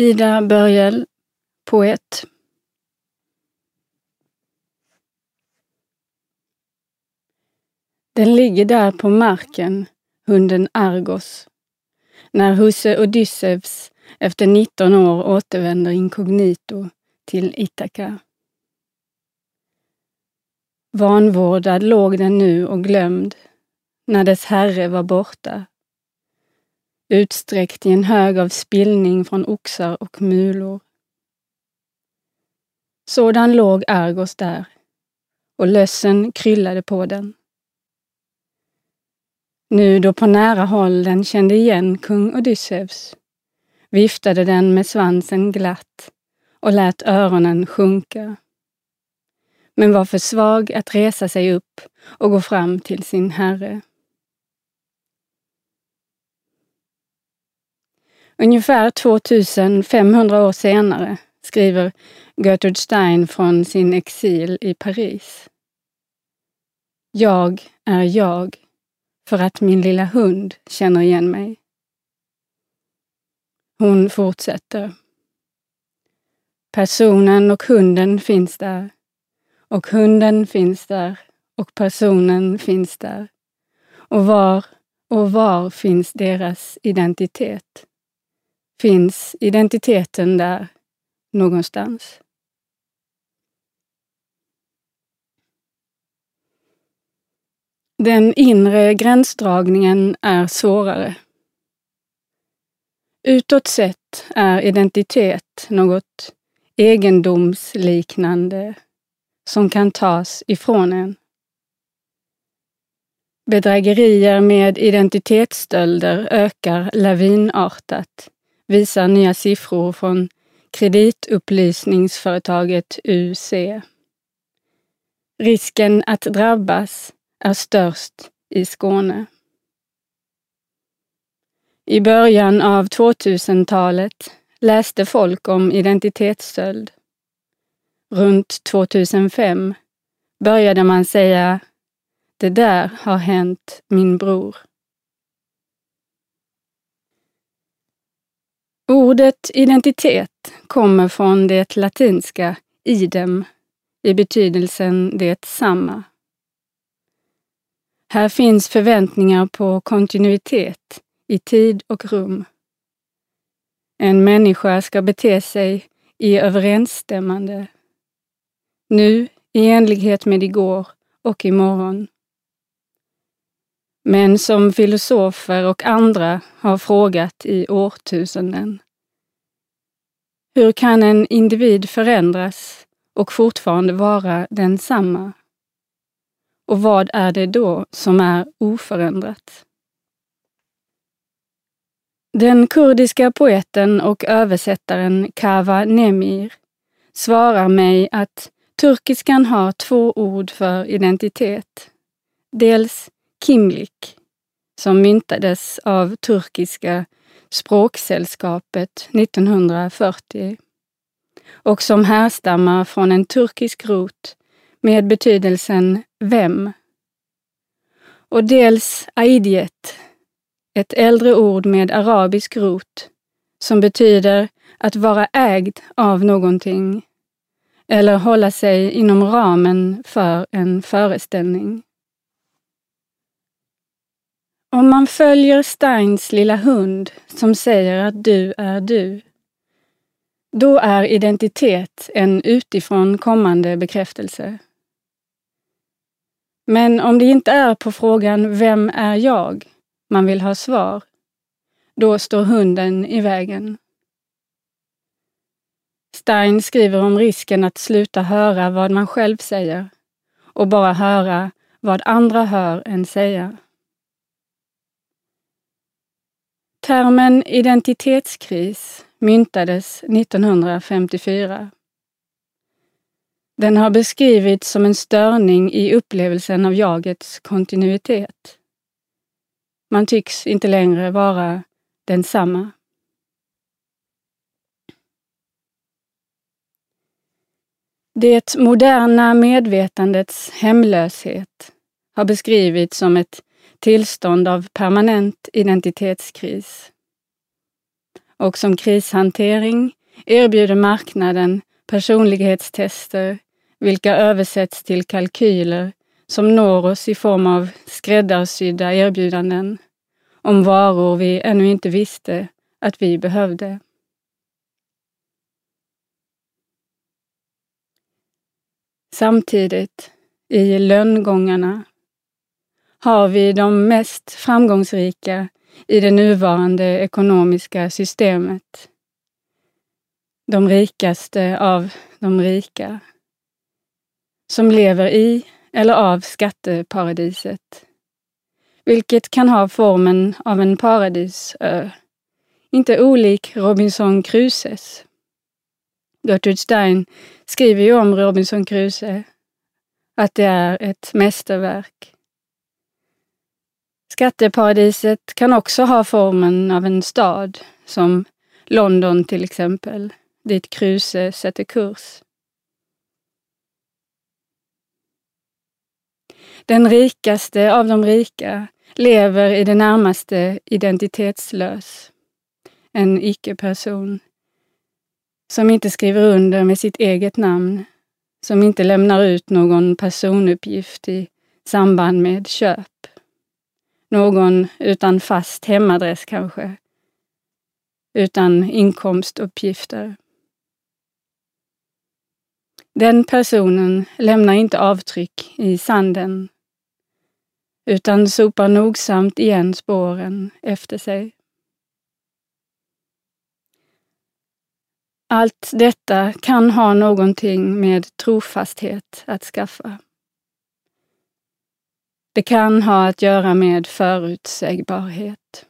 Ida Börjel, poet. Den ligger där på marken, hunden Argos, när husse Odysseus efter 19 år återvänder inkognito till Ithaka. Vanvårdad låg den nu och glömd när dess herre var borta. Utsträckt i en hög av spillning från oxar och mulor. Sådan låg Argos där och lössen kryllade på den. Nu då på nära håll den kände igen kung Odysseus viftade den med svansen glatt och lät öronen sjunka. Men var för svag att resa sig upp och gå fram till sin herre. Ungefär 2500 år senare skriver Gertrude Stein från sin exil i Paris. Jag är jag för att min lilla hund känner igen mig. Hon fortsätter. Personen och hunden finns där. Och hunden finns där. Och personen finns där. Och var och var finns deras identitet? Finns identiteten där någonstans? Den inre gränsdragningen är svårare. Utåt sett är identitet något egendomsliknande som kan tas ifrån en. Bedrägerier med identitetsstölder ökar lavinartat, visar nya siffror från kreditupplysningsföretaget UC. Risken att drabbas är störst i Skåne. I början av 2000-talet läste folk om identitetsstöld. Runt 2005 började man säga det där har hänt min bror. Ordet identitet kommer från det latinska idem i betydelsen detsamma. Här finns förväntningar på kontinuitet i tid och rum. En människa ska bete sig i överensstämmande. Nu i enlighet med igår och imorgon. Men som filosofer och andra har frågat i årtusenden. Hur kan en individ förändras och fortfarande vara densamma? Och vad är det då som är oförändrat? Den kurdiska poeten och översättaren Kava Nemir svarar mig att turkiskan har två ord för identitet. Dels kimlik, som myntades av turkiska språksällskapet 1940 och som härstammar från en turkisk rot med betydelsen vem. Och dels aidiet, ett äldre ord med arabisk rot som betyder att vara ägd av någonting eller hålla sig inom ramen för en föreställning. Om man följer Steins lilla hund som säger att du är du, då är identitet en utifrån kommande bekräftelse. Men om det inte är på frågan Vem är jag? man vill ha svar, då står hunden i vägen. Stein skriver om risken att sluta höra vad man själv säger och bara höra vad andra hör en säga. Termen identitetskris myntades 1954. Den har beskrivits som en störning i upplevelsen av jagets kontinuitet. Man tycks inte längre vara densamma. Det moderna medvetandets hemlöshet har beskrivits som ett tillstånd av permanent identitetskris. och som krishantering erbjuder marknaden personlighetstester vilka översätts till kalkyler som når oss i form av skräddarsydda erbjudanden om varor vi ännu inte visste att vi behövde. Samtidigt, i lönngångarna, har vi de mest framgångsrika i det nuvarande ekonomiska systemet. De rikaste av de rika som lever i eller av skatteparadiset, vilket kan ha formen av en paradisö, inte olik Robinson Crusoes. Gertrude Stein skriver ju om Robinson Crusoe att det är ett mästerverk. Skatteparadiset kan också ha formen av en stad, som London till exempel, dit Kruse sätter kurs. Den rikaste av de rika lever i det närmaste identitetslös. En icke-person som inte skriver under med sitt eget namn, som inte lämnar ut någon personuppgift i samband med köp. Någon utan fast hemadress kanske, utan inkomstuppgifter. Den personen lämnar inte avtryck i sanden utan sopar nogsamt igen spåren efter sig. Allt detta kan ha någonting med trofasthet att skaffa. Det kan ha att göra med förutsägbarhet.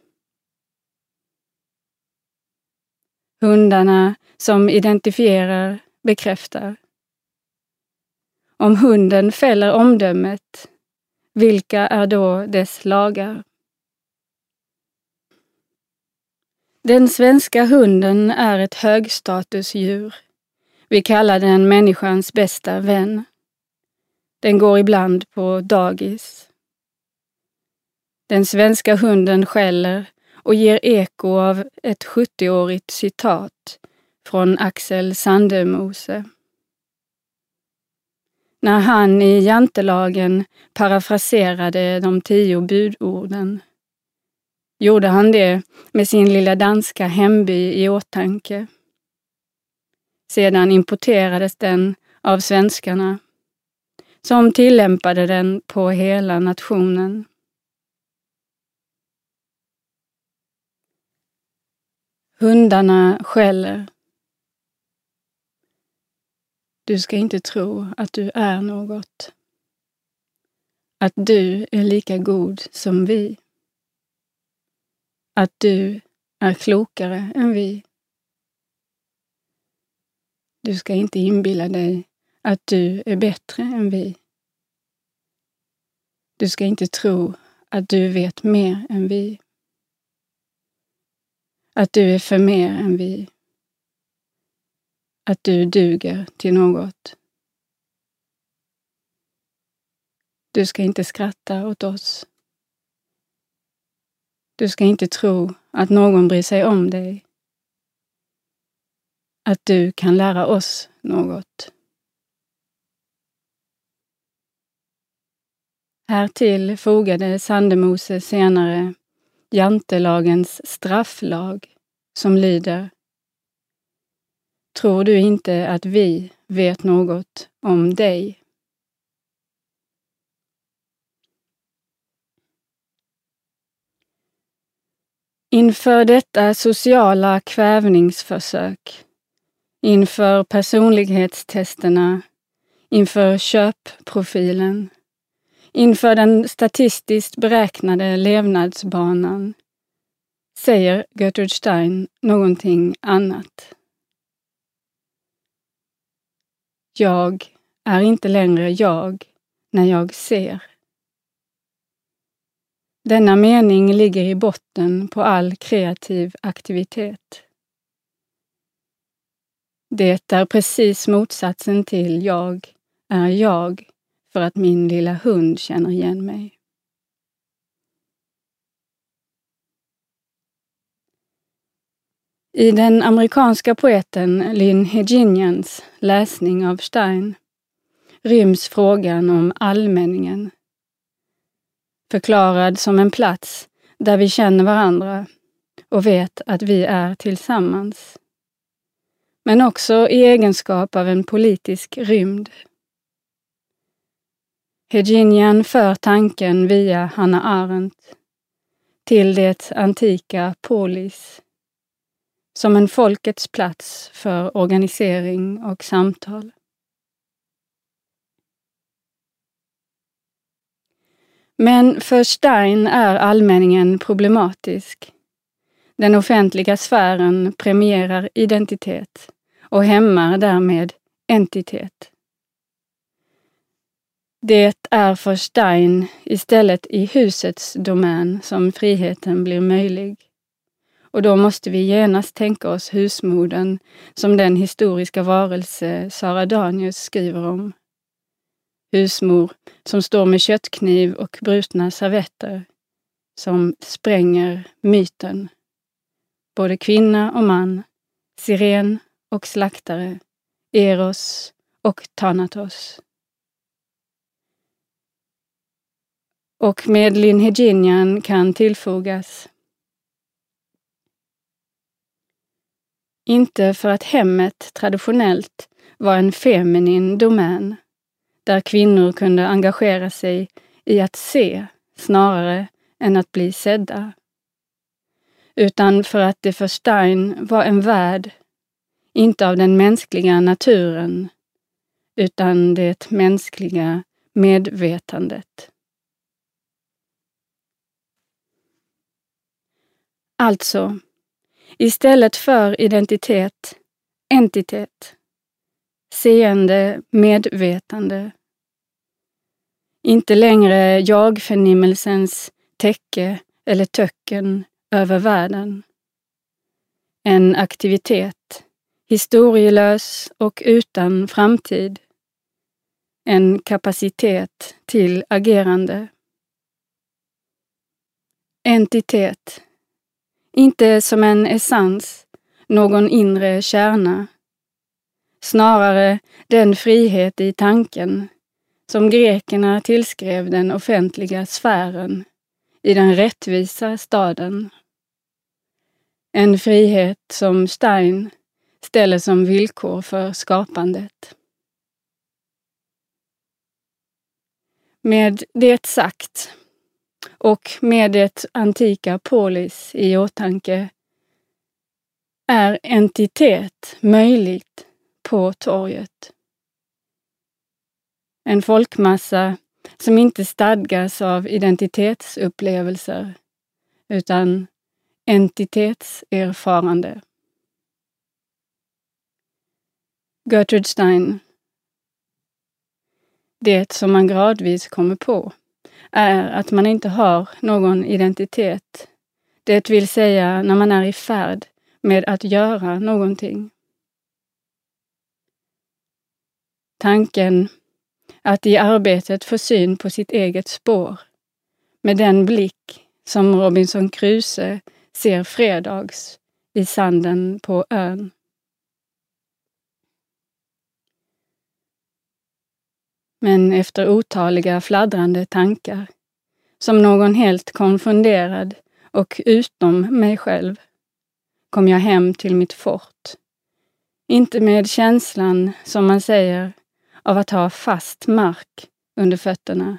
Hundarna som identifierar bekräftar. Om hunden fäller omdömet, vilka är då dess lagar? Den svenska hunden är ett högstatusdjur. Vi kallar den människans bästa vän. Den går ibland på dagis. Den svenska hunden skäller och ger eko av ett 70-årigt citat från Axel Sandemose. När han i jantelagen parafraserade de tio budorden gjorde han det med sin lilla danska hemby i åtanke. Sedan importerades den av svenskarna, som tillämpade den på hela nationen. Hundarna skäller. Du ska inte tro att du är något. Att du är lika god som vi att du är klokare än vi. Du ska inte inbilla dig att du är bättre än vi. Du ska inte tro att du vet mer än vi. Att du är för mer än vi. Att du duger till något. Du ska inte skratta åt oss. Du ska inte tro att någon bryr sig om dig. Att du kan lära oss något. Härtill fogade Sandemose senare jantelagens strafflag som lyder Tror du inte att vi vet något om dig? Inför detta sociala kvävningsförsök, inför personlighetstesterna, inför köpprofilen, inför den statistiskt beräknade levnadsbanan, säger Gertrude Stein någonting annat. Jag är inte längre jag när jag ser. Denna mening ligger i botten på all kreativ aktivitet. Det är precis motsatsen till jag är jag för att min lilla hund känner igen mig. I den amerikanska poeten Lynn Heginians läsning av Stein ryms frågan om allmänningen. Förklarad som en plats där vi känner varandra och vet att vi är tillsammans. Men också i egenskap av en politisk rymd. Heginian för tanken via Hanna Arendt till det antika polis som en folkets plats för organisering och samtal. Men för Stein är allmänningen problematisk. Den offentliga sfären premierar identitet och hämmar därmed entitet. Det är för Stein istället i husets domän som friheten blir möjlig. Och då måste vi genast tänka oss husmoden som den historiska varelse Sara Danius skriver om. Husmor som står med köttkniv och brutna servetter som spränger myten. Både kvinna och man, siren och slaktare, Eros och Thanatos. Och med Linheginian kan tillfogas Inte för att hemmet traditionellt var en feminin domän, där kvinnor kunde engagera sig i att se snarare än att bli sedda. Utan för att det för Stein var en värld, inte av den mänskliga naturen, utan det mänskliga medvetandet. Alltså, istället för identitet, entitet, seende, medvetande. Inte längre jag-förnimmelsens täcke eller töcken över världen. En aktivitet, historielös och utan framtid. En kapacitet till agerande. Entitet inte som en essens, någon inre kärna. Snarare den frihet i tanken som grekerna tillskrev den offentliga sfären i den rättvisa staden. En frihet som Stein ställer som villkor för skapandet. Med det sagt och med det antika polis i åtanke är entitet möjligt på torget. En folkmassa som inte stadgas av identitetsupplevelser utan entitetserfarande. Gertrude Stein Det som man gradvis kommer på är att man inte har någon identitet. Det vill säga när man är i färd med att göra någonting. Tanken att i arbetet få syn på sitt eget spår med den blick som Robinson Crusoe ser fredags i sanden på ön. Men efter otaliga fladdrande tankar, som någon helt konfunderad och utom mig själv, kom jag hem till mitt fort. Inte med känslan, som man säger, av att ha fast mark under fötterna,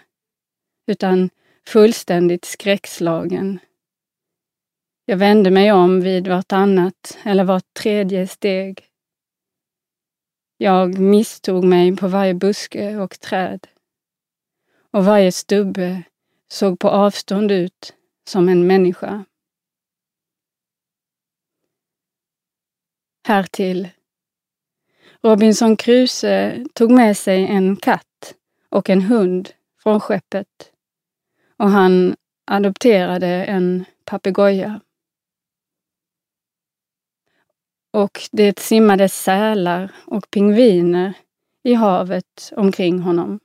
utan fullständigt skräckslagen. Jag vände mig om vid vartannat eller vart tredje steg jag misstog mig på varje buske och träd. Och varje stubbe såg på avstånd ut som en människa. Härtill. Robinson Crusoe tog med sig en katt och en hund från skeppet och han adopterade en papegoja och det simmade sälar och pingviner i havet omkring honom.